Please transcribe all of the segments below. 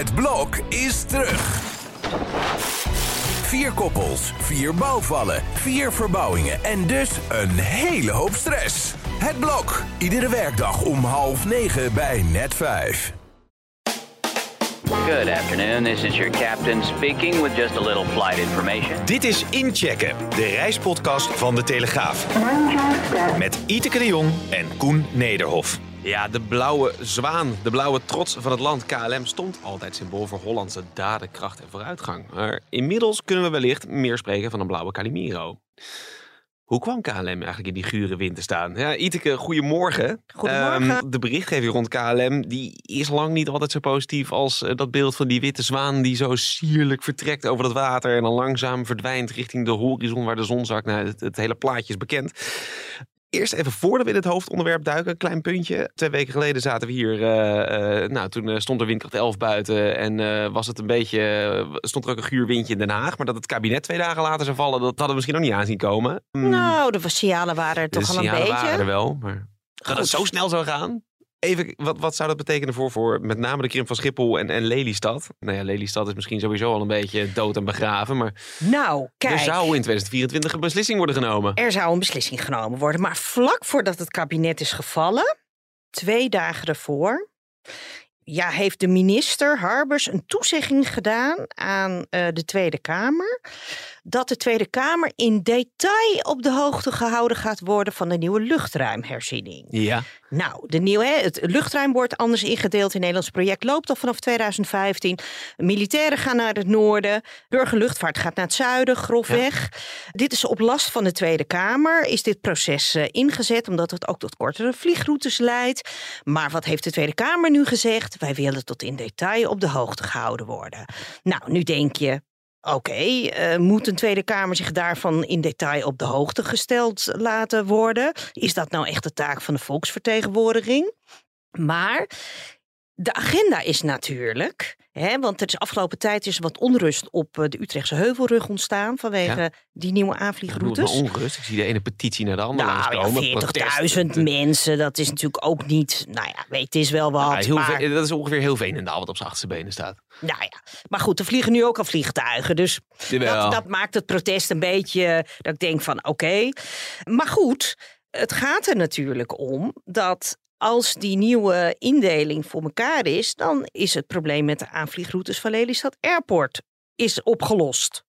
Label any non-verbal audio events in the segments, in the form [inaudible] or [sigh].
Het blok is terug. Vier koppels, vier bouwvallen, vier verbouwingen en dus een hele hoop stress. Het blok, iedere werkdag om half negen bij net vijf. Good afternoon. This is your captain speaking with just a little flight information. Dit is Inchecken, de reispodcast van De Telegraaf. Met Iteke de Jong en Koen Nederhof. Ja, de blauwe zwaan, de blauwe trots van het land KLM stond altijd symbool voor Hollandse daden, kracht en vooruitgang. Maar inmiddels kunnen we wellicht meer spreken van een blauwe Calimero. Hoe kwam KLM eigenlijk in die gure wind te staan? Ja, Iteke, goedemorgen. Goedemorgen. Ehm, de berichtgeving rond KLM die is lang niet altijd zo positief als eh, dat beeld van die witte zwaan die zo sierlijk vertrekt over het water en dan langzaam verdwijnt richting de horizon waar de zon zakt. Nou, het, het hele plaatje is bekend. Eerst even voordat we in het hoofdonderwerp duiken, een klein puntje. Twee weken geleden zaten we hier. eh, eh, nou, toen eh, stond er windkracht 11 buiten. En was het een beetje. stond er ook een guur windje in Den Haag. Maar dat het kabinet twee dagen later zou vallen, dat hadden we misschien nog niet aanzien komen. Hmm, Nou, de signalen waren er de toch al een signalen beetje. waren er wel. Maar dat het zo snel zou gaan. Even, wat, wat zou dat betekenen voor, voor met name de krimp van Schiphol en, en Lelystad? Nou ja, Lelystad is misschien sowieso al een beetje dood en begraven. Maar Nou, kijk. er zou in 2024 een beslissing worden genomen. Er zou een beslissing genomen worden. Maar vlak voordat het kabinet is gevallen, twee dagen ervoor, ja, heeft de minister Harbers een toezegging gedaan aan eh, de Tweede Kamer. Dat de Tweede Kamer in detail op de hoogte gehouden gaat worden van de nieuwe luchtruimherziening. Ja. Nou, de nieuwe, het luchtruim wordt anders ingedeeld. Het Nederlands project loopt al vanaf 2015. Militairen gaan naar het noorden. Burgerluchtvaart gaat naar het zuiden, grofweg. Dit is op last van de Tweede Kamer. Is dit proces eh, ingezet, omdat het ook tot kortere vliegroutes leidt. Maar wat heeft de Tweede Kamer nu gezegd? Wij willen tot in detail op de hoogte gehouden worden. Nou, nu denk je, Oké, eh, moet een Tweede Kamer zich daarvan in detail op de hoogte gesteld laten worden? Is dat nou echt de taak van de volksvertegenwoordiging? Maar de agenda is natuurlijk, hè, want er is afgelopen tijd is wat onrust op eh, de Utrechtse heuvelrug ontstaan vanwege die nieuwe aanvliegroutes. maar onrust. Ik zie de ene petitie naar de andere Nou ja, langskomen. Protest. 40.000 mensen, dat is natuurlijk ook niet, nou ja, weet, het is wel wat. Ja, heel maar, dat is ongeveer heel Veenendaal wat op zijn achterste benen staat. nou ja, maar goed, er vliegen nu ook al vliegtuigen, dus. Dat, dat maakt het protest een beetje dat ik denk van oké. Maar goed, het gaat er natuurlijk om dat als die nieuwe indeling voor elkaar is, dan is het probleem met de aanvliegroutes van Lelystad Airport is opgelost.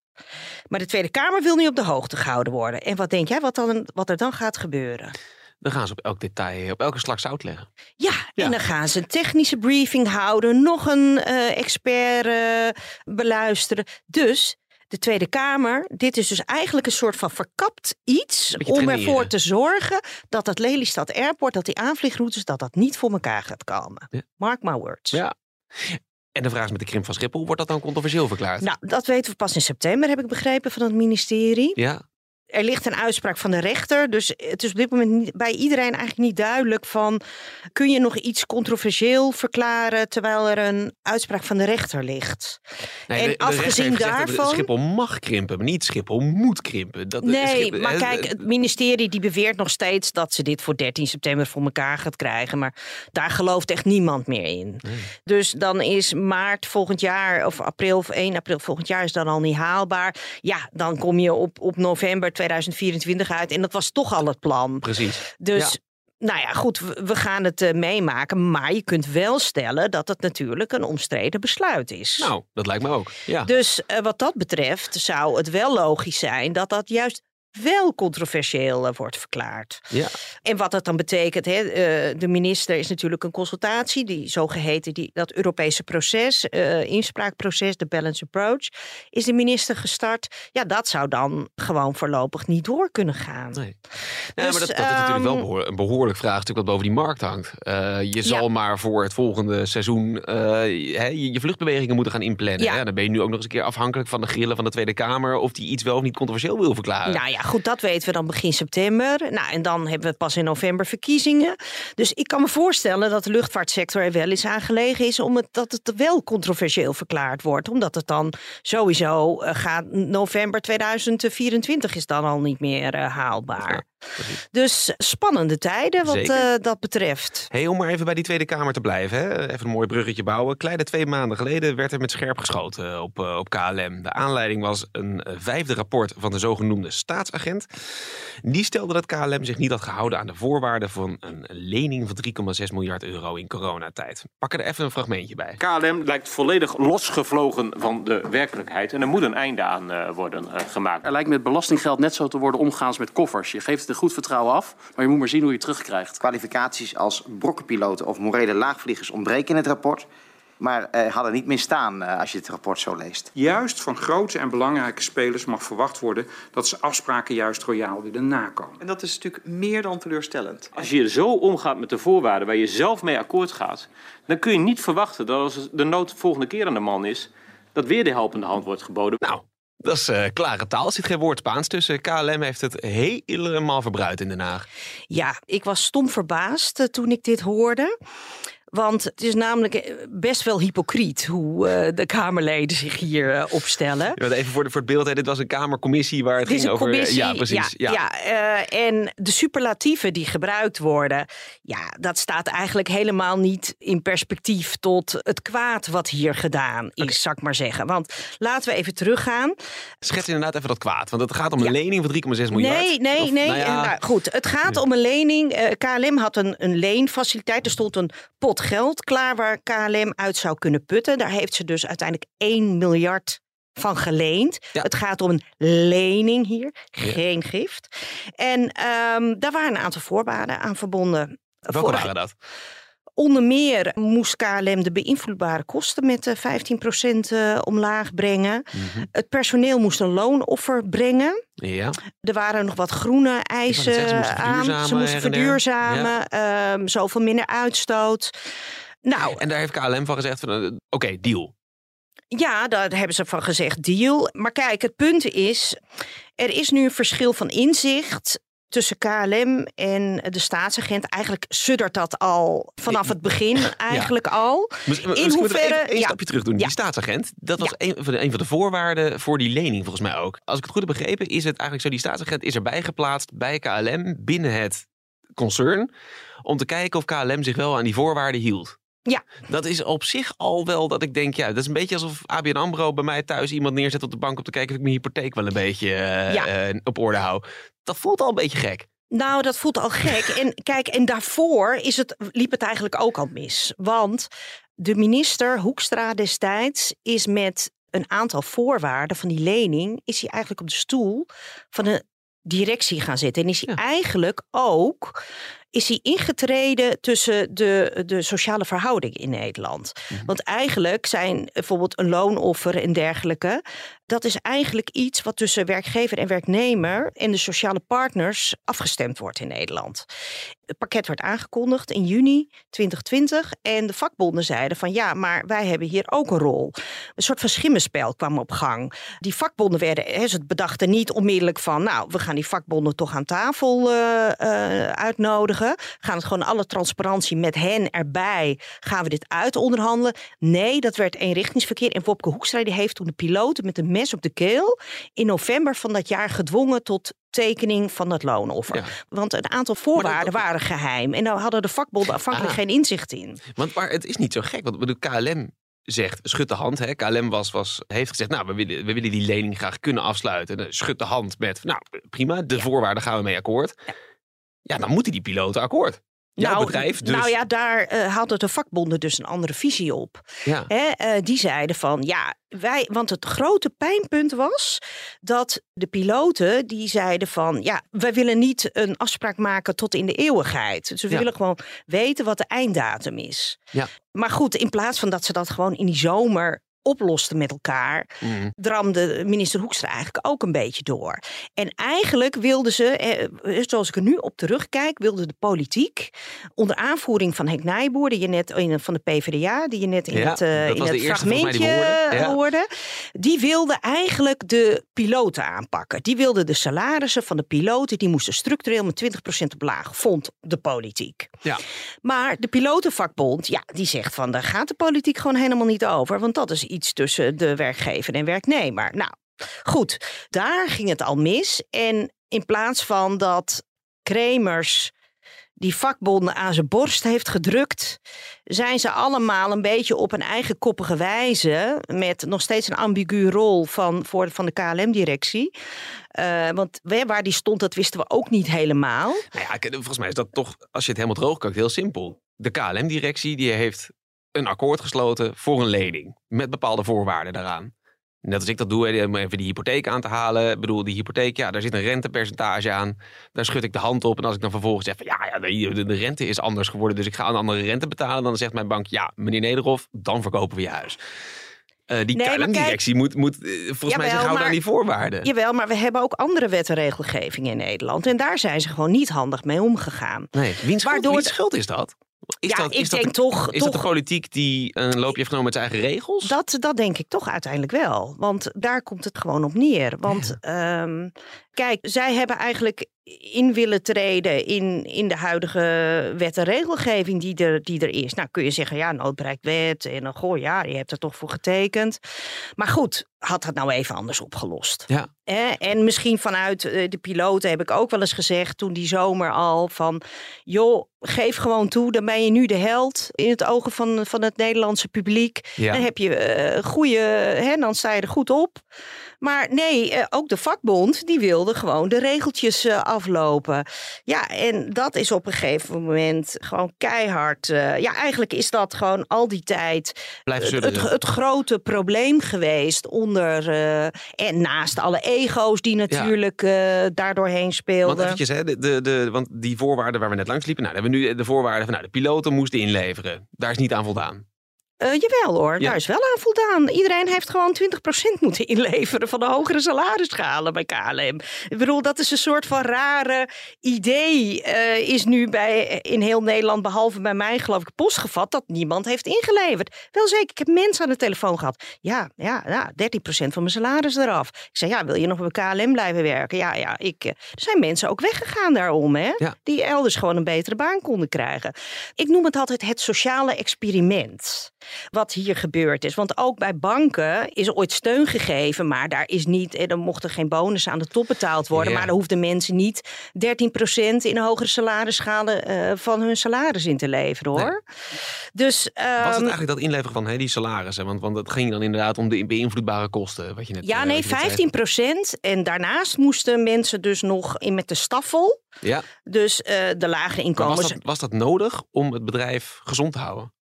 Maar de Tweede Kamer wil nu op de hoogte gehouden worden. En wat denk jij wat, dan, wat er dan gaat gebeuren? Dan gaan ze op elk detail, op elke slag zout leggen. Ja, Ja. en dan gaan ze een technische briefing houden, nog een eh, expert eh, beluisteren. Dus de Tweede Kamer, dit is dus eigenlijk een soort van verkapt iets om traineren. ervoor te zorgen dat dat Lelystad Airport, dat die aanvliegroutes, dat dat niet voor elkaar gaat komen. Ja. Mark my words. Ja. En de vraag is met de krimp van Schiphol, wordt dat dan controversieel verklaard? Nou, dat weten we pas in september, heb ik begrepen van het ministerie. Ja, Er ligt een uitspraak van de rechter. Dus het is op dit moment niet- bij iedereen eigenlijk niet duidelijk van... kun je nog iets controversieel verklaren... terwijl er een uitspraak van de rechter ligt? nee, En de, de rechter afgezien gezegd dat daarvan- Schiphol mag krimpen, maar niet Schiphol moet krimpen. Dat, Nee, Schiphol- maar kijk, het ministerie die beweert nog steeds... dat ze dit voor 13 september voor elkaar gaat krijgen. Maar daar gelooft echt niemand meer in. Dus dan is maart volgend jaar, of april of 1 april volgend jaar... is dan al niet haalbaar. Ja, dan kom je op, op november 2024 uit. En dat was toch al het plan. Precies. Dus, nou ja, goed, we, gaan het eh, meemaken. Maar je kunt wel stellen dat het natuurlijk een omstreden besluit is. Nou, dat lijkt me ook. Ja. Dus eh, wat dat betreft zou het wel logisch zijn dat dat juist wel controversieel eh, wordt verklaard. ja. En wat dat dan betekent, hè, eh, de minister is natuurlijk een consultatie, die zogeheten, die, dat Europese proces, eh, inspraakproces, de balance approach, is de minister gestart. Ja, dat zou dan gewoon voorlopig niet door kunnen gaan. Nee. Ja, Dus, maar dat, dat is natuurlijk wel ehm, behoor- een behoorlijk vraagstuk wat boven die markt hangt. Je zal maar voor het volgende seizoen je, je vluchtbewegingen moeten gaan inplannen. Ja. Ja. Dan ben je nu ook nog eens een keer afhankelijk van de grillen van de Tweede Kamer... of die iets wel of niet controversieel wil verklaren. Nou ja, goed, dat weten we dan begin september. Nou, en dan hebben we pas in november verkiezingen. Dus ik kan me voorstellen dat de luchtvaartsector er wel eens aan gelegen is om het, dat het wel controversieel verklaard wordt. Omdat het dan sowieso eh, gaat, november 2024 is dan al niet meer eh, haalbaar. Dus spannende tijden wat eh, dat betreft. Hey, om maar even bij die Tweede Kamer te blijven. Hè? Even een mooi bruggetje bouwen. Kleine twee maanden geleden werd er met scherp geschoten op, eh, op KLM. De aanleiding was een eh, vijfde rapport van de zogenoemde staatsagent. Die stelde dat KLM zich niet had gehouden aan de voorwaarden van een lening van 3,6 miljard euro in coronatijd. Pak er even een fragmentje bij. KLM lijkt volledig losgevlogen van de werkelijkheid. En er moet een einde aan eh, worden gemaakt. Er lijkt met belastinggeld net zo te worden omgegaan als met koffers. Je geeft het een goed vertrouwen af, maar je moet maar zien hoe je het terugkrijgt. Kwalificaties als brokkenpiloten of morele laagvliegers ontbreken in het rapport. Maar eh, hadden niet meer staan eh, als je het rapport zo leest. Juist van grote en belangrijke spelers mag verwacht worden dat ze afspraken juist royaal willen nakomen. En dat is natuurlijk meer dan teleurstellend. Als je zo omgaat met de voorwaarden waar je zelf mee akkoord gaat, dan kun je niet verwachten dat als de nood de volgende keer aan de man is, dat weer de helpende hand wordt geboden. Nou, dat is eh, klare taal. Er zit geen woord Spaans tussen. KLM heeft het helemaal verbruikt in Den Haag. Ja, ik was stom verbaasd eh, toen ik dit hoorde. Want het is namelijk eh, best wel hypocriet hoe eh, de Kamerleden zich hier eh, opstellen. Ja, Even voor, de, voor het beeld, hè. dit was een kamercommissie waar het Dit is ging een over... commissie. ja, precies. Ja, ja, en de superlatieven die gebruikt worden, ja, dat staat eigenlijk helemaal niet in perspectief tot het kwaad wat hier gedaan is, zal ik maar zeggen. Want laten we even teruggaan. Schets inderdaad even dat kwaad. Want het gaat om een lening van 3,6 miljard. Nee, nee, Of, nee. nou Nou, goed, het gaat om een lening. KLM had een, een leenfaciliteit. Er stond een pot geld klaar waar KLM uit zou kunnen putten. Daar heeft ze dus uiteindelijk 1 miljard van geleend. Ja. Het gaat om een lening hier, geen gift. En ehm, daar waren een aantal voorwaarden aan verbonden. welke waren dat? Onder meer moest KLM de beïnvloedbare kosten met eh, 15% eh, omlaag brengen. Mhm. Het personeel moest een loonoffer brengen. Ja. Er waren nog wat groene eisen zeggen, ze moesten aan. Ze verduurzamen moesten verduurzamen. ehm, zoveel minder uitstoot. Nou, En daar heeft KLM van gezegd van, eh, oké, deal. ja, daar hebben ze van gezegd deal. Maar kijk, het punt is, er is nu een verschil van inzicht tussen KLM en de staatsagent. Eigenlijk suddert dat al vanaf het begin eigenlijk al. We hoeverre- even één ja. stapje terug doen. Ja. Die staatsagent, dat was een, van de, een van de voorwaarden voor die lening volgens mij ook. Als ik het goed heb begrepen, is het eigenlijk zo, die staatsagent is erbij geplaatst bij KLM binnen het concern. Om te kijken of KLM zich wel aan die voorwaarden hield. Ja. Dat is op zich al wel dat ik denk, ja, dat is een beetje alsof ABN AMRO bij mij thuis iemand neerzet op de bank om te kijken of ik mijn hypotheek wel een beetje eh, Ja. eh, op orde hou. Dat voelt al een beetje gek. Nou, dat voelt al gek. En kijk, en daarvoor is het, liep het eigenlijk ook al mis. Want de minister Hoekstra destijds is met een aantal voorwaarden van die lening, is hij eigenlijk op de stoel van de directie gaan zitten. En is hij Ja. eigenlijk ook is hij ingetreden tussen de, de sociale verhoudingen in Nederland. Mhm. Want eigenlijk zijn bijvoorbeeld een loonoffer en dergelijke, dat is eigenlijk iets wat tussen werkgever en werknemer en de sociale partners afgestemd wordt in Nederland. Het pakket werd aangekondigd in juni 2020 en de vakbonden zeiden van ja, maar wij hebben hier ook een rol. Een soort van schimmenspel kwam op gang. Die vakbonden werden, hè, ze bedachten niet onmiddellijk van nou, we gaan die vakbonden toch aan tafel eh, eh, uitnodigen. Gaan het gewoon alle transparantie met hen erbij, gaan we dit uit onderhandelen? Nee, dat werd eenrichtingsverkeer. En Wopke Hoekstra die heeft toen de piloten met een mes op de keel in november van dat jaar gedwongen tot tekening van dat loonoffer. Ja. Want een aantal voorwaarden waren geheim. En daar hadden de vakbonden afhankelijk Ah. geen inzicht in. Want maar het is niet zo gek. Want de KLM zegt, schud de hand. Hè. KLM was, was, heeft gezegd, nou, we willen, we willen die lening graag kunnen afsluiten. En, eh, Schud de hand met, nou, prima, de voorwaarden gaan we mee akkoord. Ja, dan moeten die piloten akkoord. Jouw bedrijf, dus. nou ja, daar hadden de vakbonden dus een andere visie op. Ja. Hè, eh, die zeiden van ja, wij, want het grote pijnpunt was dat de piloten die zeiden van ja, wij willen niet een afspraak maken tot in de eeuwigheid. Dus we Ja. willen gewoon weten wat de einddatum is. Ja. Maar goed, in plaats van dat ze dat gewoon in die zomer oplosten met elkaar, Mhm. dramde minister Hoekstra eigenlijk ook een beetje door. En eigenlijk wilden ze, eh, zoals ik er nu op terugkijk, wilde de politiek onder aanvoering van Henk Nijboer, die je net in, van de PvdA, die je net in Ja, het, eh, in het die fragmentje. Ja. hoorde, die wilde eigenlijk de piloten aanpakken. Die wilden de salarissen van de piloten, die moesten structureel met 20% omlaag, vond de politiek. Ja. Maar de pilotenvakbond, ja, die zegt van daar gaat de politiek gewoon helemaal niet over. Want dat is iets tussen de werkgever en werknemer. Nou, goed, daar ging het al mis. En in plaats van dat Kremers die vakbonden aan zijn borst heeft gedrukt, zijn ze allemaal een beetje op een eigen koppige wijze, met nog steeds een ambiguë rol van, voor, van de KLM-directie. Uh, want waar die stond, dat wisten we ook niet helemaal. Nou ja, volgens mij is dat toch, als je het helemaal droog kookt, heel simpel. De KLM-directie die heeft een akkoord gesloten voor een lening. Met bepaalde voorwaarden daaraan. Net als ik dat doe, om even die hypotheek aan te halen. Ik bedoel, die hypotheek, ja, daar zit een rentepercentage aan. Daar schud ik de hand op. En als ik dan vervolgens zeg van, ja, ja de, de, rente is anders geworden. Dus ik ga een andere rente betalen. Dan zegt mijn bank, ja, meneer Nederhof, dan verkopen we je huis. Uh, die nee, directie moet, moet uh, volgens mij zich houden aan die voorwaarden. Jawel, maar we hebben ook andere wet en regelgeving in Nederland. En daar zijn ze gewoon niet handig mee omgegaan. Nee, wiens schuld, Waardoor... schuld is dat? Is ja, dat, ik is denk dat toch... Is toch, dat de politiek die een loopje heeft genomen met zijn eigen regels? Dat, dat denk ik toch uiteindelijk wel. Want daar komt het gewoon op neer. Want ehm, kijk, zij hebben eigenlijk in willen treden in, in de huidige wet en regelgeving die er, die er is. Nou kun je zeggen, ja, noodbereikwet en dan goh, ja, je hebt er toch voor getekend. Maar goed, had dat nou even anders opgelost. Ja. En misschien vanuit eh, de piloten heb ik ook wel eens gezegd toen die zomer al van, joh, geef gewoon toe, dan ben je nu de held in het ogen van, van het Nederlandse publiek. Ja. Dan heb je uh, goede, hè, dan sta je er goed op. Maar nee, eh, ook de vakbond die wilde gewoon de regeltjes eh, aflopen. Ja, en dat is op een gegeven moment gewoon keihard. Uh, ja, eigenlijk is dat gewoon al die tijd het, het, het, grote probleem geweest onder en naast alle ego's die natuurlijk ja. daardoorheen speelden. Want eventjes, hè, de, de, de, want die voorwaarden waar we net langs liepen, nou, hebben we nu de voorwaarden van nou, de piloten moesten inleveren. Daar is niet aan voldaan. Uh, jawel hoor, daar is wel aan voldaan. Iedereen heeft gewoon 20% [laughs] moeten inleveren van de hogere salarisschalen bij KLM. Ik bedoel, dat is een soort van rare idee. Uh, is nu bij, in heel Nederland, behalve bij mij geloof ik, postgevat dat niemand heeft ingeleverd. Wel zeker, ik heb mensen aan de telefoon gehad. Ja, ja, ja 13% van mijn salaris eraf. Ik zei, ja, wil je nog bij KLM blijven werken? Ja, ja, ik. Uh, er zijn mensen ook weggegaan daarom, hè? Ja. Die elders gewoon een betere baan konden krijgen. Ik noem het altijd het sociale experiment wat hier gebeurd is. Want ook bij banken is ooit steun gegeven, maar daar is niet, er mochten geen bonus aan de top betaald worden, maar dan hoefden mensen niet 13% in hogere salarisschalen uh, van hun salaris in te leveren hoor. Dus, um, Was het ehm, eigenlijk dat inleveren van die salarissen? Want, want het ging dan inderdaad om de beïnvloedbare kosten, wat je net Ja, uh, nee, 15%. En daarnaast moesten mensen dus nog in met de staffel. Ja. Dus uh, de lage inkomens. Was dat, was dat nodig om het bedrijf gezond te houden?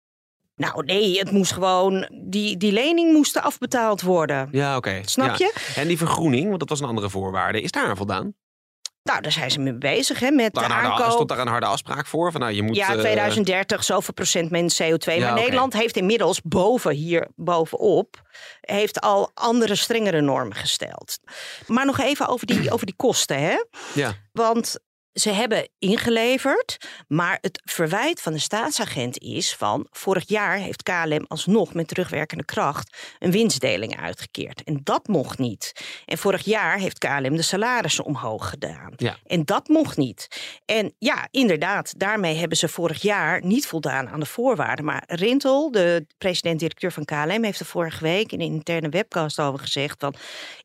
Nou nee, het moest gewoon, die, die lening moest afbetaald worden. Ja, oké. Snap je? En die vergroening, want dat was een andere voorwaarde, is daar aan voldaan? Nou, daar zijn ze mee bezig, hè, met daar de aankoop. Stond daar een harde afspraak voor? Van, nou, je moet, ja, 2030, uh... zoveel procent minder CO2. maar Nederland heeft inmiddels boven hier, bovenop, heeft al andere, strengere normen gesteld. Maar nog even over die, over die kosten, hè? Ja. Want ze hebben ingeleverd, maar het verwijt van de staatsagent is van vorig jaar heeft KLM alsnog met terugwerkende kracht een winstdeling uitgekeerd. En dat mocht niet. En vorig jaar heeft KLM de salarissen omhoog gedaan. Ja. En dat mocht niet. En ja, inderdaad, daarmee hebben ze vorig jaar niet voldaan aan de voorwaarden. Maar Rintel, de president-directeur van KLM, heeft er vorige week in een interne webcast over gezegd van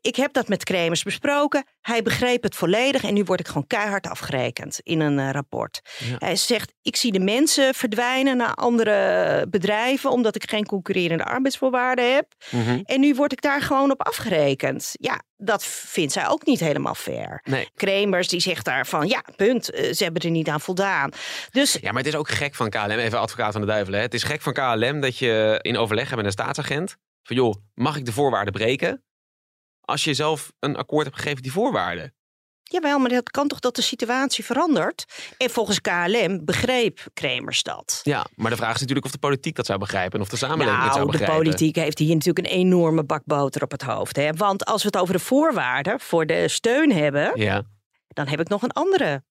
ik heb dat met Kremers besproken. Hij begreep het volledig en nu word ik gewoon keihard afgerekend in een uh, rapport. Hij zegt: Ik zie de mensen verdwijnen naar andere bedrijven omdat ik geen concurrerende arbeidsvoorwaarden heb. Mhm. En nu word ik daar gewoon op afgerekend. Ja, dat vindt zij ook niet helemaal fair. Nee. Kremers die zegt daarvan: Ja, punt, uh, ze hebben er niet aan voldaan. Dus, ja, maar het is ook gek van KLM, even advocaat van de duivel. Hè? Het is gek van KLM dat je in overleg hebt met een staatsagent. Van joh, mag ik de voorwaarden breken? Als je zelf een akkoord hebt gegeven die voorwaarden. Jawel, maar dat kan toch dat de situatie verandert? En volgens KLM begreep Kremers dat. Ja, maar de vraag is natuurlijk of de politiek dat zou begrijpen en of de samenleving nou, het zou begrijpen. de politiek heeft hier natuurlijk een enorme bak boter op het hoofd. Hè? Want als we het over de voorwaarden voor de steun hebben, ja. Dan heb ik nog een andere.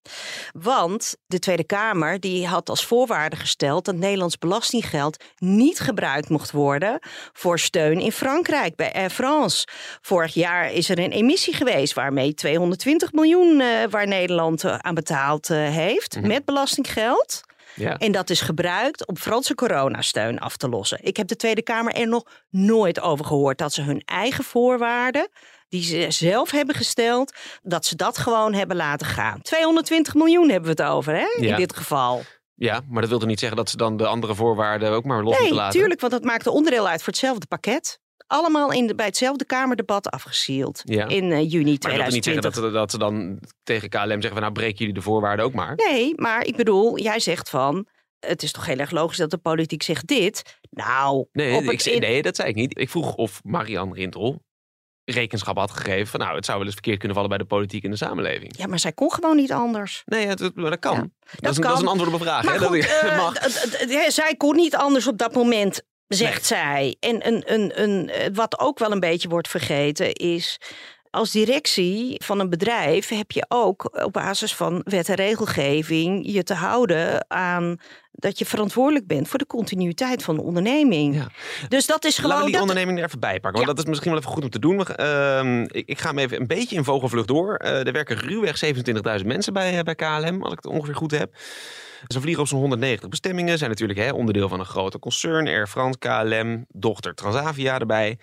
Want de Tweede Kamer die had als voorwaarde gesteld dat Nederlands belastinggeld niet gebruikt mocht worden voor steun in Frankrijk bij Air France. Vorig jaar is er een emissie geweest waarmee 220 miljoen uh, waar Nederland uh, aan betaald uh, heeft Mhm. met belastinggeld. Ja. En dat is gebruikt om Franse coronasteun af te lossen. Ik heb de Tweede Kamer er nog nooit over gehoord dat ze hun eigen voorwaarden, die ze zelf hebben gesteld, dat ze dat gewoon hebben laten gaan. 220 miljoen hebben we het over, hè? Ja. In dit geval. Ja, maar dat wil toch niet zeggen dat ze dan de andere voorwaarden ook maar los Nee, moeten laten? tuurlijk, want dat maakte onderdeel uit voor hetzelfde pakket. Allemaal in de, bij hetzelfde Kamerdebat afgesield Ja. in eh, juni Maar dat wil niet zeggen 2020. dat, dat ze dan tegen KLM zeggen van nou breken jullie de voorwaarden ook maar. Nee, maar ik bedoel, jij zegt van. Het is toch heel erg logisch dat de politiek zegt dit. Nou, Nee, op ik, het zei- in- nee, dat zei ik niet. Ik vroeg of Marianne Rintel rekenschap had gegeven van nou, het zou wel eens verkeerd kunnen vallen bij de politiek en de samenleving. Ja, maar zij kon gewoon niet anders. Nee, maar dat kan. Ja, dat, is, dat een- dat is kan. een antwoord op een vraag. Maar hè? Dat goed, ik- eh, [laughs] mag. zij kon niet anders op dat moment, zegt zij. En een, een, een, eh, wat ook wel een beetje wordt vergeten is... Als directie van een bedrijf heb je ook op basis van wet en regelgeving je te houden aan dat je verantwoordelijk bent voor de continuïteit van de onderneming. Ja. Dus dat is Laten gewoon. we die dat- onderneming er even bij pakken. Want dat is misschien wel even goed om te doen. Ehm, ik, ik ga hem even een beetje in vogelvlucht door. Eh, er werken ruwweg 27.000 mensen bij, eh, bij KLM, als ik het ongeveer goed heb. Ze vliegen op zo'n 190 bestemmingen. Zijn natuurlijk hè, onderdeel van een grote concern. Air France, KLM, dochter Transavia erbij.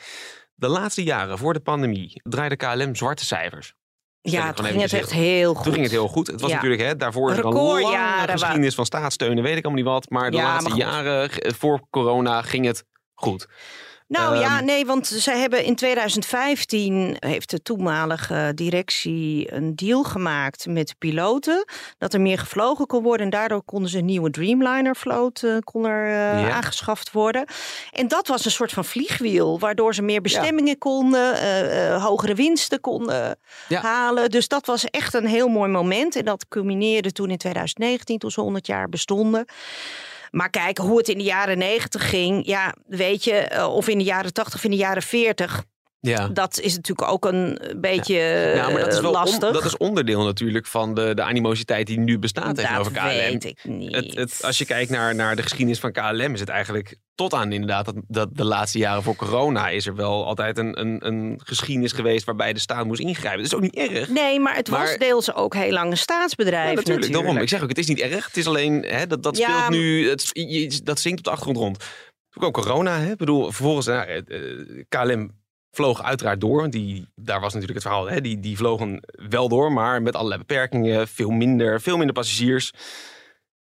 De laatste jaren voor de pandemie draaide KLM zwarte cijfers. Ja, toen ging het echt heel goed. Toen ging het heel goed. Het was Ja. natuurlijk hè, daarvoor een lange geschiedenis van staatssteunen, weet ik allemaal niet wat. Maar de Ja, laatste maar jaren eh, voor corona ging het goed. Nou ja, Ehm, nee, want zij hebben in 2015 heeft de toenmalige directie een deal gemaakt met piloten dat er meer gevlogen kon worden en daardoor konden ze een nieuwe Dreamliner vloot eh, kon er eh, aangeschaft worden. En dat was een soort van vliegwiel waardoor ze meer bestemmingen konden, eh, eh, hogere winsten konden Ja. halen. Dus dat was echt een heel mooi moment en dat culmineerde toen in 2019 toen ze 100 jaar bestonden. Maar kijk, hoe het in de jaren 90 ging, ja, weet je, eh, of in de jaren 80 of in de jaren 40, Ja. dat is natuurlijk ook een beetje Ja, maar dat is on- lastig. dat is onderdeel natuurlijk van de, de animositeit die nu bestaat tegenover dat KLM. weet ik niet. Het, het, als je kijkt naar, naar de geschiedenis van KLM, is het eigenlijk tot aan inderdaad dat, dat de laatste jaren voor corona is er wel altijd een, een, een geschiedenis geweest waarbij de staat moest ingrijpen. Dat is ook niet erg. Nee, maar het was Maar- deels ook heel lang een staatsbedrijf. Ja, natuurlijk, natuurlijk. daarom. Ik zeg ook, het is niet erg. Het is alleen, hè, dat, dat speelt nu, het, dat zingt op de achtergrond rond. Toen kwam corona, hè. Ik bedoel, vervolgens, nou, eh, eh, KLM vloog uiteraard door. Die, daar was natuurlijk het verhaal, hè. Die, die vlogen wel door, maar met allerlei beperkingen. Veel minder, veel minder passagiers.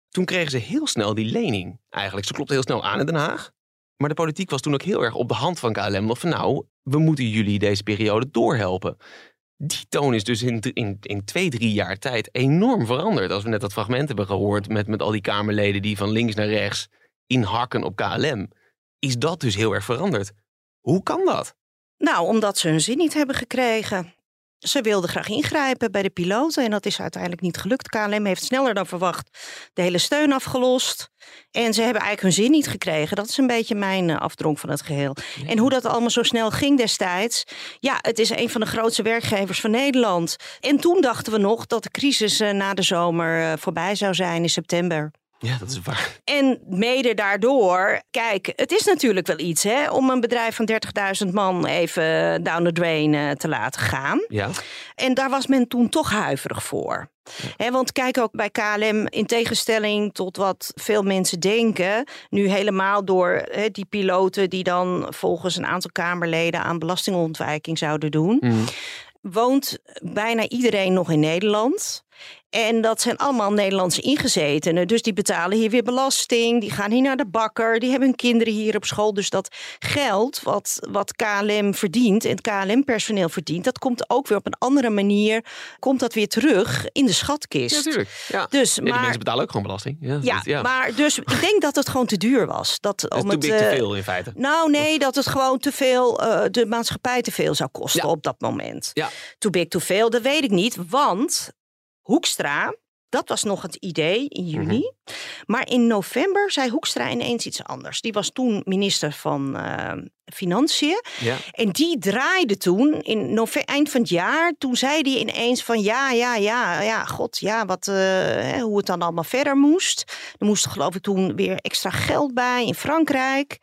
Toen kregen ze heel snel die lening eigenlijk. Ze klopte heel snel aan in Den Haag. Maar de politiek was toen ook heel erg op de hand van KLM. Nog van nou, we moeten jullie deze periode doorhelpen. Die toon is dus in, in, in twee, drie jaar tijd enorm veranderd. Als we net dat fragment hebben gehoord met, met al die Kamerleden die van links naar rechts inhakken op KLM. Is dat dus heel erg veranderd. Hoe kan dat? Nou, omdat ze hun zin niet hebben gekregen. Ze wilden graag ingrijpen bij de piloten en dat is uiteindelijk niet gelukt. KLM heeft sneller dan verwacht de hele steun afgelost. En ze hebben eigenlijk hun zin niet gekregen. Dat is een beetje mijn eh, afdronk van het geheel. En hoe dat allemaal zo snel ging destijds. Ja, het is een van de grootste werkgevers van Nederland. En toen dachten we nog dat de crisis eh, na de zomer eh, voorbij zou zijn in september. Ja, dat is waar. En mede daardoor, kijk, het is natuurlijk wel iets hè, om een bedrijf van 30.000 man even down the drain eh, te laten gaan. Ja, En daar was men toen toch huiverig voor. Hè, want kijk ook bij KLM, in tegenstelling tot wat veel mensen denken, nu helemaal door die piloten die dan volgens een aantal Kamerleden aan belastingontwijking zouden doen, Mm. woont bijna iedereen nog in Nederland. En dat zijn allemaal Nederlandse ingezetenen. Dus die betalen hier weer belasting. Die gaan hier naar de bakker. Die hebben hun kinderen hier op school. Dus dat geld wat, wat KLM verdient en het KLM-personeel verdient... dat komt ook weer op een andere manier... komt dat weer terug in de schatkist. natuurlijk. Ja. Dus, Ja, die maar, mensen betalen ook gewoon belasting. Ja, ja, dat- ja. maar dus ik denk dat het gewoon te duur was. Dat, om too het, big te eh, veel in feite. nou, nee, dat het gewoon te veel, eh, de maatschappij te veel zou kosten Ja. op dat moment. Ja. Too big, too veel, dat weet ik niet. Want Hoekstra, dat was nog het idee in juni. Mhm. Maar in november zei Hoekstra ineens iets anders. Die was toen minister van eh, Financiën. Ja. En die draaide toen in eind van het jaar. Toen zei hij ineens van ja, ja, ja, ja, god, ja, wat, eh, hoe het dan allemaal verder moest. Er moest geloof ik toen weer extra geld bij in Frankrijk.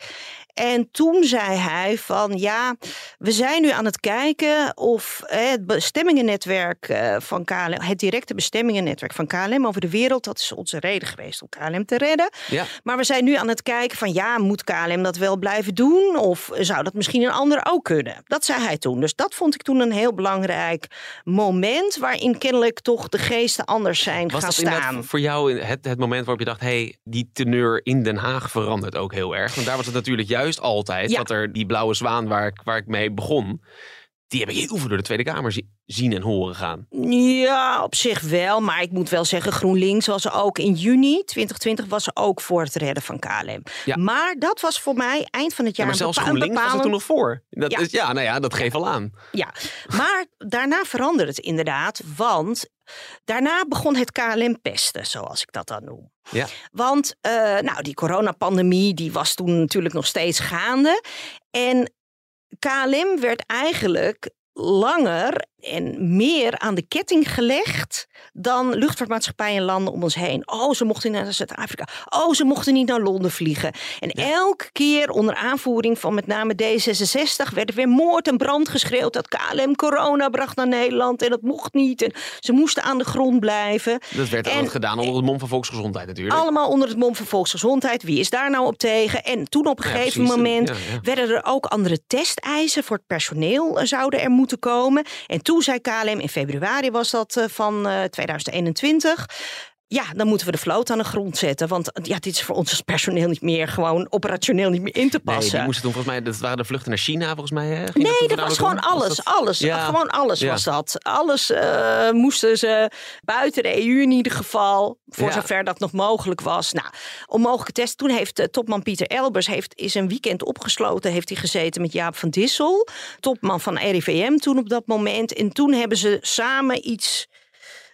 En toen zei hij van ja, we zijn nu aan het kijken of het bestemmingennetwerk eh, van KLM, het directe bestemmingennetwerk van KLM over de wereld, dat is onze reden geweest om KLM te redden. Ja. Maar we zijn nu aan het kijken van ja, moet KLM dat wel blijven doen? Of zou dat misschien een ander ook kunnen? Dat zei hij toen. Dus dat vond ik toen een heel belangrijk moment waarin kennelijk toch de geesten anders zijn Was gaan staan. voor jou het, het moment waarop je dacht... hé, hey, die teneur in Den Haag verandert ook heel erg? Want daar was het natuurlijk juist altijd... Ja. dat er die blauwe zwaan waar ik, waar ik mee begon... die heb ik heel veel door de Tweede Kamer zi- zien en horen gaan. Ja, op zich wel. Maar ik moet wel zeggen, GroenLinks was ook in juni 2020 was er ook voor het redden van KLM. Ja. Maar dat was voor mij eind van het Ja, jaar maar zelfs GroenLinks was er toen nog voor. Dat Ja. Is, ja, nou ja, dat geeft al aan. Ja, maar daarna veranderde het inderdaad, want daarna begon het KLM pesten, zoals ik dat dan noem. Ja. Want eh, nou, die coronapandemie die was toen natuurlijk nog steeds gaande. En KLM werd eigenlijk langer en meer aan de ketting gelegd dan luchtvaartmaatschappijen en landen om ons heen. Oh, ze mochten naar Zuid-Afrika. Oh, ze mochten niet naar Londen vliegen. En elke keer onder aanvoering van met name D66 werd er weer moord en brand geschreeuwd dat KLM corona bracht naar Nederland en dat mocht niet. En ze moesten aan de grond blijven. Dat werd En- gedaan onder het mom van volksgezondheid natuurlijk. Allemaal onder het mom van volksgezondheid. Wie is daar nou op tegen? En toen op een Ja, gegeven precies. moment Ja, werden er ook andere testeisen voor het personeel eh, zouden er moeten komen. En toen zei KLM, in februari was dat eh, van eh, 2021. Ja, dan moeten we de vloot aan de grond zetten. Want ja, dit is voor ons als personeel niet meer gewoon operationeel niet meer in te Nee, passen. die moesten toen volgens mij, dat waren de vluchten naar China volgens mij. Hè? Nee, dat was gewoon? Was alles. dat- Alles. Ja. Gewoon alles Ja. was dat. Alles eh, moesten ze buiten de EU in ieder geval. Voor Ja. zover dat nog mogelijk was. Nou, onmogelijke test. Toen heeft eh, topman Pieter Elbers heeft, is een weekend opgesloten. Heeft hij gezeten met Jaap van Dissel. Topman van RIVM toen op dat moment. En toen hebben ze samen iets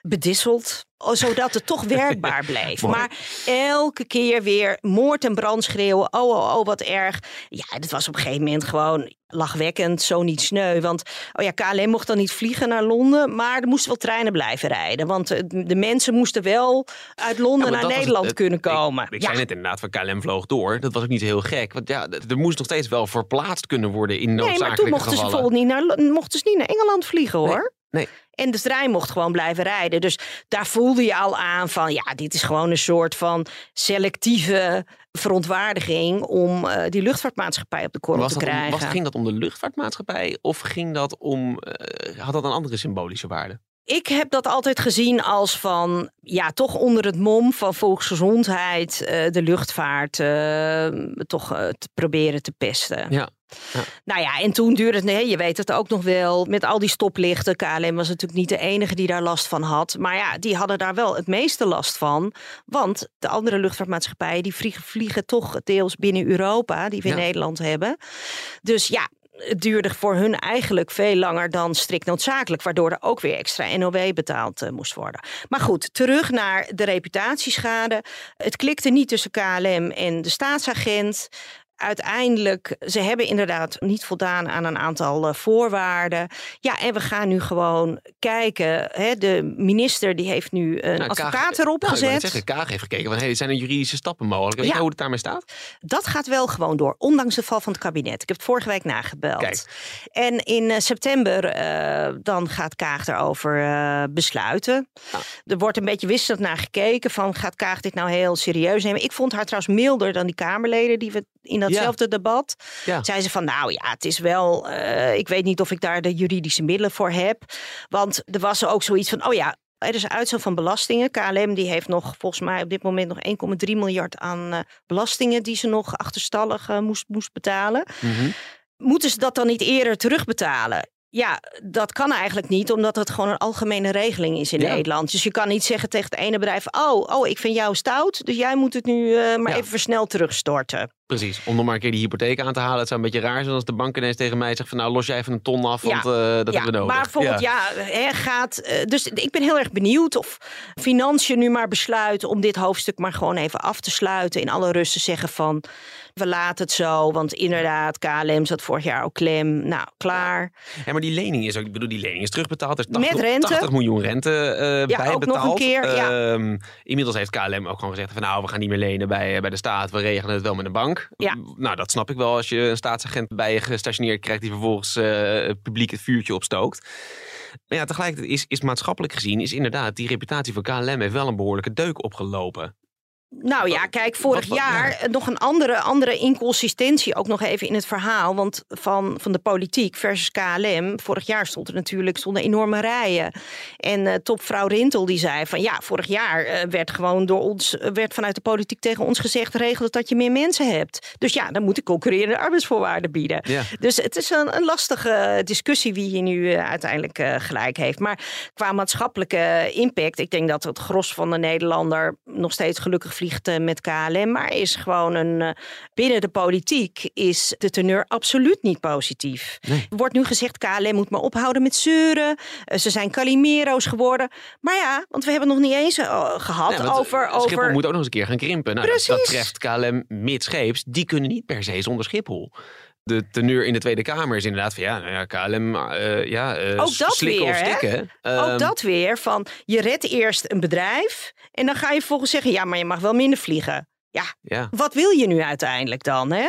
bedisseld. Zodat het toch [laughs] werkbaar bleef. Maar elke keer weer moord en brand schreeuwen. Oh, oh, oh, wat erg. Ja, dat was op een gegeven moment gewoon lachwekkend, zo niet sneu. Want oh ja, KLM mocht dan niet vliegen naar Londen, maar er moesten wel treinen blijven rijden. Want eh, de mensen moesten wel uit Londen Ja, naar Nederland het- kunnen komen. Ik, ja. zei net inderdaad, van KLM vloog door. Dat was ook niet heel gek. Want ja, er moest nog steeds wel verplaatst kunnen worden in Nee, noodzakelijke maar toen mochten ze gevallen. bijvoorbeeld niet naar, mochten ze niet naar Engeland vliegen hoor. nee. En de trein mocht gewoon blijven rijden. Dus daar voelde je al aan van ja, dit is gewoon een soort van selectieve verontwaardiging om eh, die luchtvaartmaatschappij op de korrel te om- krijgen. was, ging dat om de luchtvaartmaatschappij of ging dat om, eh, had dat een andere symbolische waarde? Ik heb dat altijd gezien als van, ja, toch onder het mom van volksgezondheid eh, de luchtvaart eh, toch eh, te proberen te pesten. Ja. Nou ja, en toen duurde het, nee, je weet het ook nog wel, met al die stoplichten. KLM was natuurlijk niet de enige die daar last van had. Maar ja, die hadden daar wel het meeste last van. Want de andere luchtvaartmaatschappijen, die vliegen, vliegen toch deels binnen Europa, die we in Ja. Nederland hebben. Dus ja, het duurde voor hun eigenlijk veel langer dan strikt noodzakelijk. Waardoor er ook weer extra NOW betaald eh, moest worden. Maar goed, terug naar de reputatieschade. Het klikte niet tussen KLM en de staatsagent. Uiteindelijk, ze hebben inderdaad niet voldaan aan een aantal eh, voorwaarden. Ja, en we gaan nu gewoon kijken. Hè, de minister die heeft nu een Nou, advocaat Kaag- erop nou, ik gezet. zeggen, Kaag heeft gekeken van hey, zijn er juridische stappen mogelijk? Weet Ja. je hoe het daarmee staat? Dat gaat wel gewoon door, ondanks de val van het kabinet. Ik heb het vorige week nagebeld. Kijk. En in eh, september eh, dan gaat Kaag erover besluiten. Er wordt een beetje wisselend naar gekeken van gaat Kaag dit nou heel serieus nemen. Ik vond haar trouwens milder dan die Kamerleden die we in datzelfde debat. Ja. Zei ze van nou ja, het is wel, eh, ik weet niet of ik daar de juridische middelen voor heb. Want er was ook zoiets van, oh ja, er is uitstel van belastingen. KLM die heeft nog volgens mij op dit moment nog 1,3 miljard aan eh, belastingen die ze nog achterstallig eh, moest, moest betalen. Mhm. Moeten ze dat dan niet eerder terugbetalen? Ja, dat kan eigenlijk niet, omdat het gewoon een algemene regeling is in Ja. Nederland. Dus je kan niet zeggen tegen het ene bedrijf: Oh, oh, ik vind jou stout, dus jij moet het nu maar Ja. even versneld terugstorten. Precies, om nog maar een keer die hypotheek aan te halen. Het zou een beetje raar zijn als de bank ineens tegen mij zegt van nou los jij even een ton af, want eh, dat hebben we nodig. Maar bijvoorbeeld, ja, hè, gaat. eh, dus ik ben heel erg benieuwd of Financiën nu maar besluiten om dit hoofdstuk maar gewoon even af te sluiten. In alle rust te zeggen van we laten het zo. Want inderdaad, KLM zat vorig jaar ook klem. Nou, klaar. Ja, maar die lening is ook, ik bedoel, die lening is terugbetaald. Er is Met 80, rente. 80 miljoen rente eh Ja, bij ook nog een keer, ja. Ehm, inmiddels heeft KLM ook gewoon gezegd van nou, we gaan niet meer lenen bij, bij de staat. We regelen het wel met een bank. Ja. Nou, dat snap ik wel als je een staatsagent bij je gestationeerd krijgt die vervolgens eh, publiek het vuurtje opstookt. Maar ja, tegelijkertijd is, is maatschappelijk gezien, is inderdaad die reputatie van KLM heeft wel een behoorlijke deuk opgelopen. Nou ja, kijk, vorig wat- wat- jaar nog een andere, andere inconsistentie ook nog even in het verhaal. Want van, van de politiek versus KLM. Vorig jaar stond er natuurlijk stonden enorme rijen. En eh, topvrouw Rintel die zei van ja, vorig jaar eh, werd gewoon door ons, eh, werd vanuit de politiek tegen ons gezegd, regel dat je meer mensen hebt. Dus ja, dan moet ik concurrerende arbeidsvoorwaarden bieden. Ja. Dus het is een, een lastige discussie wie hier nu uiteindelijk gelijk heeft. Maar qua maatschappelijke impact, ik denk dat het gros van de Nederlander nog steeds gelukkig vliegt met KLM. Maar is gewoon een. eh, binnen de politiek is de teneur absoluut niet positief. Er wordt nu gezegd: KLM moet maar ophouden met zeuren. Eh, ze zijn Calimero's geworden. Maar ja, want we hebben het nog niet eens eh, gehad Ja, over. Schiphol over... moet ook nog eens een keer gaan krimpen. Nou, dat, dat Precies. treft KLM midscheeps. Die kunnen niet per se zonder Schiphol. De teneur in de Tweede Kamer is inderdaad van ja, nou ja KLM, eh, ja, eh, Ook dat weer, of hè? Ook Ehm, dat weer van je redt eerst een bedrijf en dan ga je vervolgens zeggen ja, maar je mag wel minder vliegen. Ja, Ja. wat wil je nu uiteindelijk dan? Hè?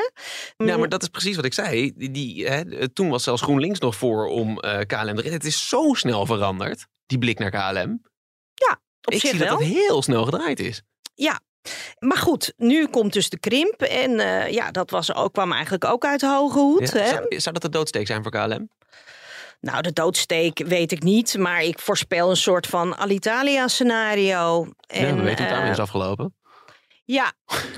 Ja, maar dat is precies wat ik zei. Die, die, hè, toen was zelfs GroenLinks nog voor om eh, KLM te redden. Het is zo snel veranderd, die blik naar KLM. Op ik zich zie wel. dat het heel snel gedraaid is. Ja. Maar goed, nu komt dus de krimp. En eh, ja, dat was ook, kwam eigenlijk ook uit hoge hoed. Ja, Hè? zou, zou dat de doodsteek zijn voor KLM? Nou, de doodsteek weet ik niet. Maar ik voorspel een soort van Alitalia scenario. En, ja, we weten hoe het daarmee eh, is afgelopen. Ja,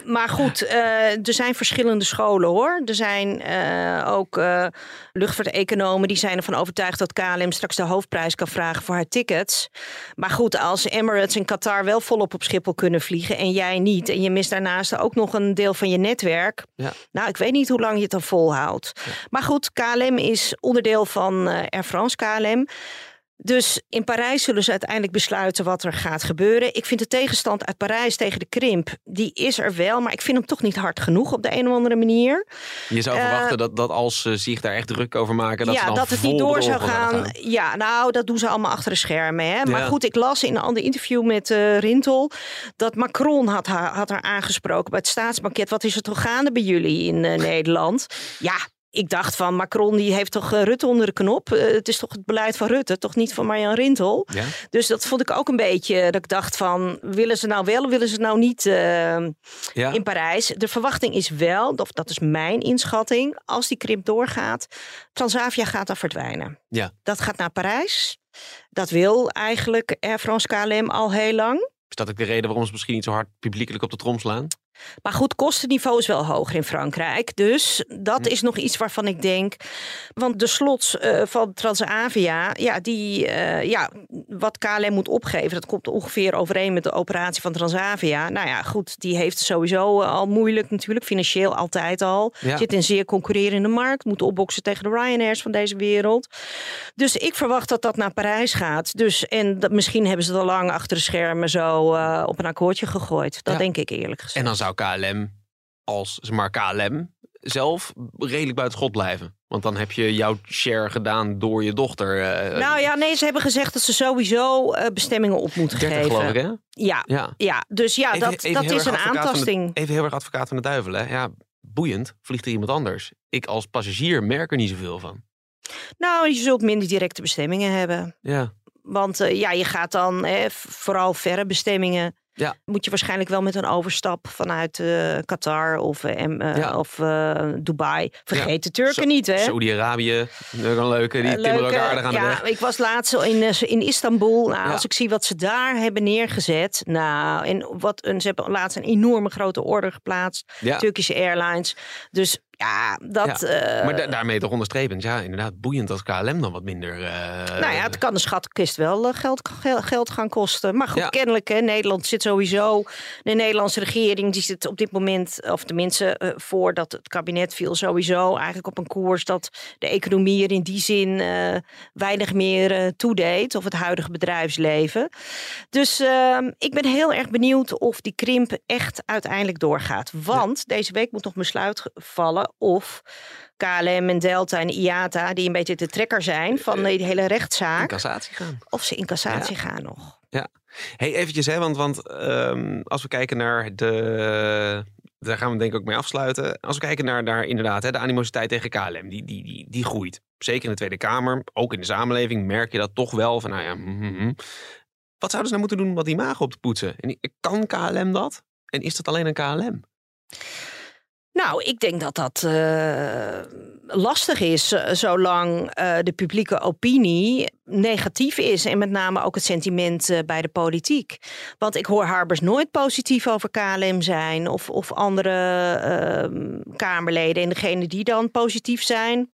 maar goed, eh, er zijn verschillende scholen hoor. Er zijn eh, ook eh luchtvaarteconomen die zijn ervan overtuigd dat KLM straks de hoofdprijs kan vragen voor haar tickets. Maar goed, als Emirates en Qatar wel volop op Schiphol kunnen vliegen en jij niet, en je mist daarnaast ook nog een deel van je netwerk. Ja. Nou, ik weet niet hoe lang je het dan volhoudt. Maar goed, KLM is onderdeel van Air France KLM. Dus in Parijs zullen ze uiteindelijk besluiten wat er gaat gebeuren. Ik vind de tegenstand uit Parijs tegen de krimp, die is er wel. Maar ik vind hem toch niet hard genoeg op de een of andere manier. Je zou eh, verwachten dat, dat als ze zich daar echt druk over maken... dat ze ja, dan dat het niet door zou gaan. gaan. Ja, nou, dat doen ze allemaal achter de schermen. Hè? Maar Ja. goed, ik las in een ander interview met eh, Rintel... dat Macron had haar, had haar aangesproken bij het staatsbanket. Wat is er toch gaande bij jullie in eh, Nederland? Ja, ik dacht van Macron die heeft toch eh, Rutte onder de knop. Eh, het is toch het beleid van Rutte, toch niet van Marjan Rintel. Ja? Dus dat vond ik ook een beetje dat ik dacht van willen ze nou wel of willen ze nou niet eh, Ja. in Parijs. De verwachting is wel, of dat is mijn inschatting, als die krimp doorgaat, Transavia gaat dan verdwijnen. Ja. Dat gaat naar Parijs. Dat wil eigenlijk Air France KLM al heel lang. Is dat ook de reden waarom ze misschien niet zo hard publiekelijk op de trom slaan? Maar goed, kostenniveau is wel hoger in Frankrijk. Dus dat is nog iets waarvan ik denk. Want de slots eh, van Transavia, ja, die, eh, ja, wat KLM moet opgeven, dat komt ongeveer overeen met de operatie van Transavia. Nou ja, goed, die heeft sowieso eh, al moeilijk natuurlijk, financieel altijd al. Ja. Zit in een zeer concurrerende markt, moet opboksen tegen de Ryanairs van deze wereld. Dus ik verwacht dat dat naar Parijs gaat. Dus, en dat, misschien hebben ze het al lang achter de schermen zo op een akkoordje gegooid. Dat Ja. denk ik eerlijk gezegd. En dan zou KLM als zeg maar KLM zelf redelijk buiten schot blijven. Want dan heb je jouw share gedaan door je dochter. eh, Nou ja, nee, ze hebben gezegd dat ze sowieso eh, bestemmingen op moeten 30 geven. geloof ik hè? Ja, Ja. ja, dus ja, Even- dat, even dat is een de- aantasting. even heel erg advocaat van de duivel hè. Ja, boeiend. Vliegt er iemand anders. Ik als passagier merk er niet zoveel van. Nou, je zult minder directe bestemmingen hebben. Ja. Want eh, ja, je gaat dan vooral verre bestemmingen. Ja. Moet je waarschijnlijk wel met een overstap vanuit eh, Qatar of, eh, eh, Ja. of Dubai. Vergeet de Turken niet, hè? Saudi-Arabië, een leuke. Die timmeren ook leuke- aardig aan de ja, weg. Ik was laatst in, in Istanbul. Nou. Als ik zie wat ze daar hebben neergezet. Nou, en wat een, ze hebben laatst een enorme grote order geplaatst. Ja. Turkish Airlines. Dus Ja, dat... Ja. eh, maar da- daarmee toch onderstrepend. Ja, inderdaad, boeiend als KLM dan wat minder... eh, nou ja, het kan de schatkist wel eh, geld, gel- geld gaan kosten. Maar goed, Ja. kennelijk, hè, Nederland zit sowieso... De Nederlandse regering die zit op dit moment... of tenminste, eh, voordat het kabinet viel... sowieso eigenlijk op een koers dat de economie er in die zin... eh, weinig meer eh, toedeed. Of het huidige bedrijfsleven. Dus ehm, ik ben heel erg benieuwd of die krimp echt uiteindelijk doorgaat. Want deze week moet nog besluit ge- of KLM en Delta en IATA, die een beetje de trekker zijn van die hele in rechtszaak, cassatie gaan. of ze in cassatie gaan nog. Hey, eventjes, hè, want, want ehm, als we kijken naar de... Daar gaan we denk ik ook mee afsluiten. Als we kijken naar, naar inderdaad hè, de animositeit tegen KLM, die, die, die, die groeit. Zeker in de Tweede Kamer, ook in de samenleving merk je dat toch wel. Van, nou ja, mhm, mhm. Wat zouden ze nou moeten doen om dat imago op te poetsen? En kan KLM dat? En is dat alleen een KLM? Nou, ik denk dat dat eh, lastig is eh, zolang eh, de publieke opinie negatief is. En met name ook het sentiment bij de politiek. Want ik hoor Harbers nooit positief over KLM zijn of, of andere ehm, Kamerleden. En degene die dan positief zijn,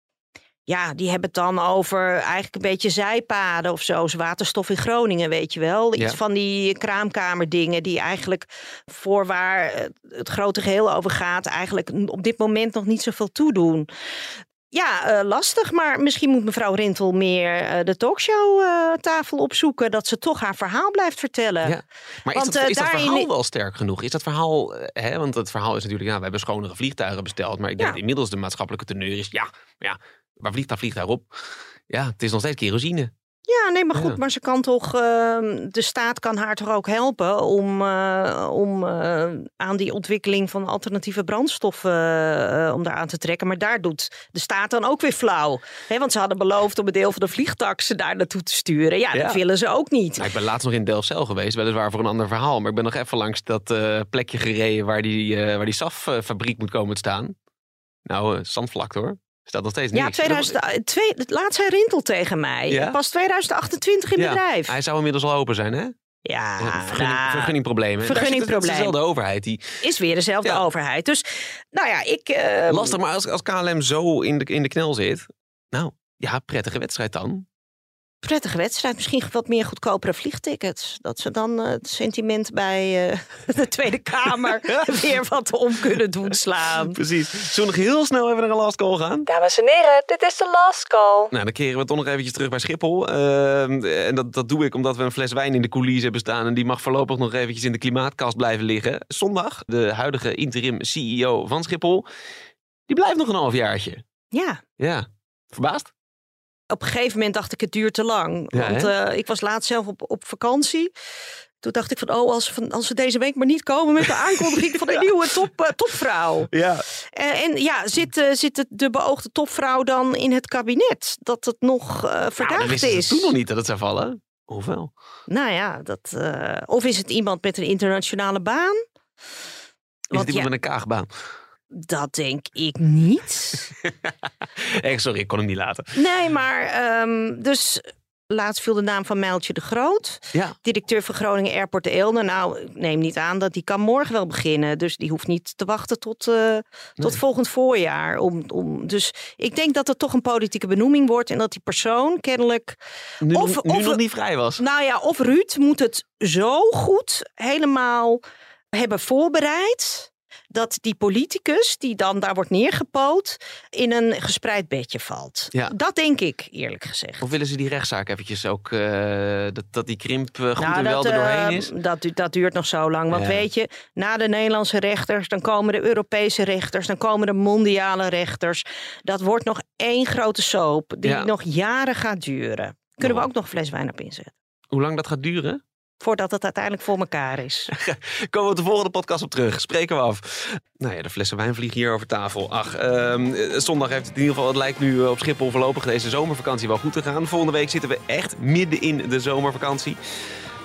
ja, die hebben het dan over eigenlijk een beetje zijpaden of zo. Waterstof in Groningen, weet je wel. Iets Ja. van die kraamkamerdingen die eigenlijk voor waar het- het grote geheel over gaat... eigenlijk op dit moment nog niet zoveel toedoen. Ja, eh, lastig, maar misschien moet mevrouw Rintel meer eh, de talkshow-tafel opzoeken... dat ze toch haar verhaal blijft vertellen. Ja. Maar Want, is, dat, eh, verhaal wel sterk genoeg? Is dat verhaal, eh, hè, want het verhaal is natuurlijk, ja, we hebben schonere vliegtuigen besteld. Maar ik denk Ja. dat inmiddels de maatschappelijke teneur is, ja, ja, waar vliegt dat vliegtuig op? Ja, het is nog steeds kerosine. Ja, nee, maar goed, Ja. maar ze kan toch, ehm, de staat kan haar toch ook helpen om, eh, om eh, aan die ontwikkeling van alternatieve brandstoffen eh, om daar aan te trekken. Maar daar doet de staat dan ook weer flauw. Hè, want ze hadden beloofd om een deel van de vliegtaxen daar naartoe te sturen. Ja, Ja. dat willen ze ook niet. Nou, ik ben laatst nog in Delfzijl geweest, weliswaar voor een ander verhaal. Maar ik ben nog even langs dat plekje gereden waar die, waar die SAF-fabriek moet komen te staan. Nou, zandvlak hoor. Staat nog steeds Ja, niks. 2002, laat zei Rintel tegen mij. Ja? Pas 2028 in Ja, bedrijf. Hij zou inmiddels al open zijn, hè? Ja, vergunning, nou, vergunningproblemen. Vergunningprobleem. Het is dezelfde overheid. Die, is weer dezelfde Ja. overheid. Dus, nou ja, ik... eh, lastig, maar als, als KLM zo in de, in de knel zit. Nou, ja, prettige wedstrijd dan. Prettige wedstrijd. Misschien wat meer goedkopere vliegtickets. Dat ze dan eh, het sentiment bij eh, [laughs] de Tweede Kamer [laughs] weer wat om kunnen doen slaan. Precies. Zullen we nog heel snel even naar een last call gaan? Dames en heren, dit is de last call. Nou, dan keren we toch nog eventjes terug bij Schiphol. Ehm, en dat, dat doe ik omdat we een fles wijn in de coulissen hebben staan. En die mag voorlopig nog eventjes in de klimaatkast blijven liggen. Zondag, de huidige interim CEO van Schiphol. Die blijft nog een halfjaartje. Ja, Ja, verbaasd? Op een gegeven moment dacht ik het duurt te lang. Ja, Want eh, ik was laatst zelf op, op vakantie. Toen dacht ik van, oh, als, van, als ze deze week maar niet komen met de aankondiging [laughs] van een nieuwe top, eh, topvrouw. Ja. Eh, en ja, zit, eh, zit de beoogde topvrouw dan in het kabinet? Dat het nog Nou, wisten ze is? toen nog niet dat het zou vallen. Hoeveel? Nou ja, dat, of is het iemand met een internationale baan? Is Want het iemand ja, met een kaagbaan? Dat denk ik [laughs] niet. [laughs] Eh, sorry, ik kon hem niet laten. nee, maar ehm, dus laatst viel de naam van Mijltje de Groot. Ja. Directeur van Groningen Airport Eelde. Nou, ik neem niet aan dat die kan morgen wel beginnen. Dus die hoeft niet te wachten tot, eh, tot volgend voorjaar. Om, om, dus ik denk dat het toch een politieke benoeming wordt. En dat die persoon kennelijk Nu, Of- nu of- nog niet vrij was. Nou ja, of Ruud moet het zo goed helemaal hebben voorbereid. Dat die politicus, die dan daar wordt neergepoot, in een gespreid bedje valt. Ja. Dat denk ik, eerlijk gezegd. Of willen ze die rechtszaak eventjes ook, eh, dat, dat die krimp eh, goed Nou, en wel er eh, doorheen is? dat, du- dat duurt nog zo lang. Want Ja. weet je, na de Nederlandse rechters, dan komen de Europese rechters, dan komen de mondiale rechters. Dat wordt nog één grote soap die Ja. nog jaren gaat duren. Kunnen we ook nog een fles wijn op inzetten? Hoe lang dat gaat duren? Voordat het uiteindelijk voor elkaar is. [laughs] Komen we de volgende podcast op terug. Spreken we af. Nou ja, de flessen wijn vliegen hier over tafel. Ach, ehm, eh, zondag heeft het in ieder geval, het lijkt nu eh, op Schiphol voorlopig deze zomervakantie wel goed te gaan. Volgende week zitten we echt midden in de zomervakantie.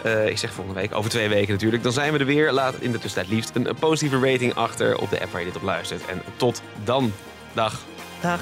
Eh, ik zeg volgende week, over twee weken natuurlijk. Dan zijn we er weer. Laat in de tussentijd liefst een, een positieve rating achter op de app waar je dit op luistert. En tot dan. Dag. Dag.